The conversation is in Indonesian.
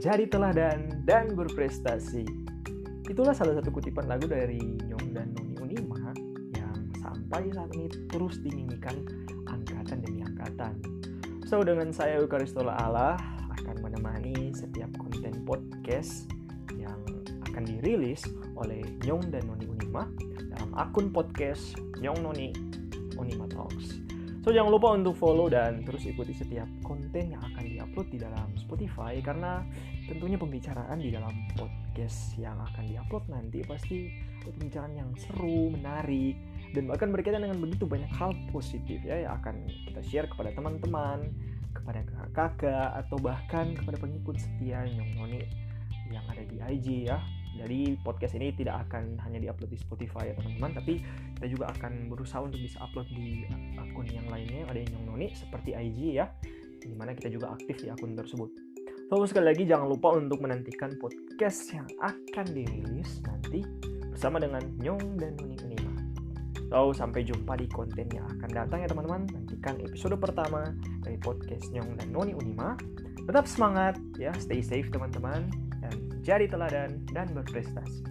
menjadi teladan dan berprestasi. Itulah salah satu kutipan lagu dari Nyong dan Noni Unima yang sampai saat ini terus dinyanyikan angkatan demi angkatan. So, dengan saya Eukaristola Allah akan menemani setiap konten podcast yang akan dirilis oleh Nyong dan Noni Unima dalam akun podcast Nyong Noni Unima Talks. So jangan lupa untuk follow dan terus ikuti setiap konten yang akan diupload di dalam Spotify karena tentunya pembicaraan di dalam podcast yang akan diupload nanti pasti pembicaraan yang seru, menarik dan bahkan berkaitan dengan begitu banyak hal positif ya yang akan kita share kepada teman-teman, kepada kakak-kakak atau bahkan kepada pengikut setia Nyong Noni yang ada di IG ya jadi podcast ini tidak akan hanya diupload di Spotify ya teman-teman, tapi kita juga akan berusaha untuk bisa upload di akun yang lainnya ada yang Noni seperti IG ya, di mana kita juga aktif di akun tersebut. So sekali lagi jangan lupa untuk menantikan podcast yang akan dirilis nanti bersama dengan Nyong dan Noni Unima. So sampai jumpa di konten yang akan datang ya teman-teman. Nantikan episode pertama dari podcast Nyong dan Noni Unima. Tetap semangat ya, stay safe teman-teman jadi teladan dan berprestasi.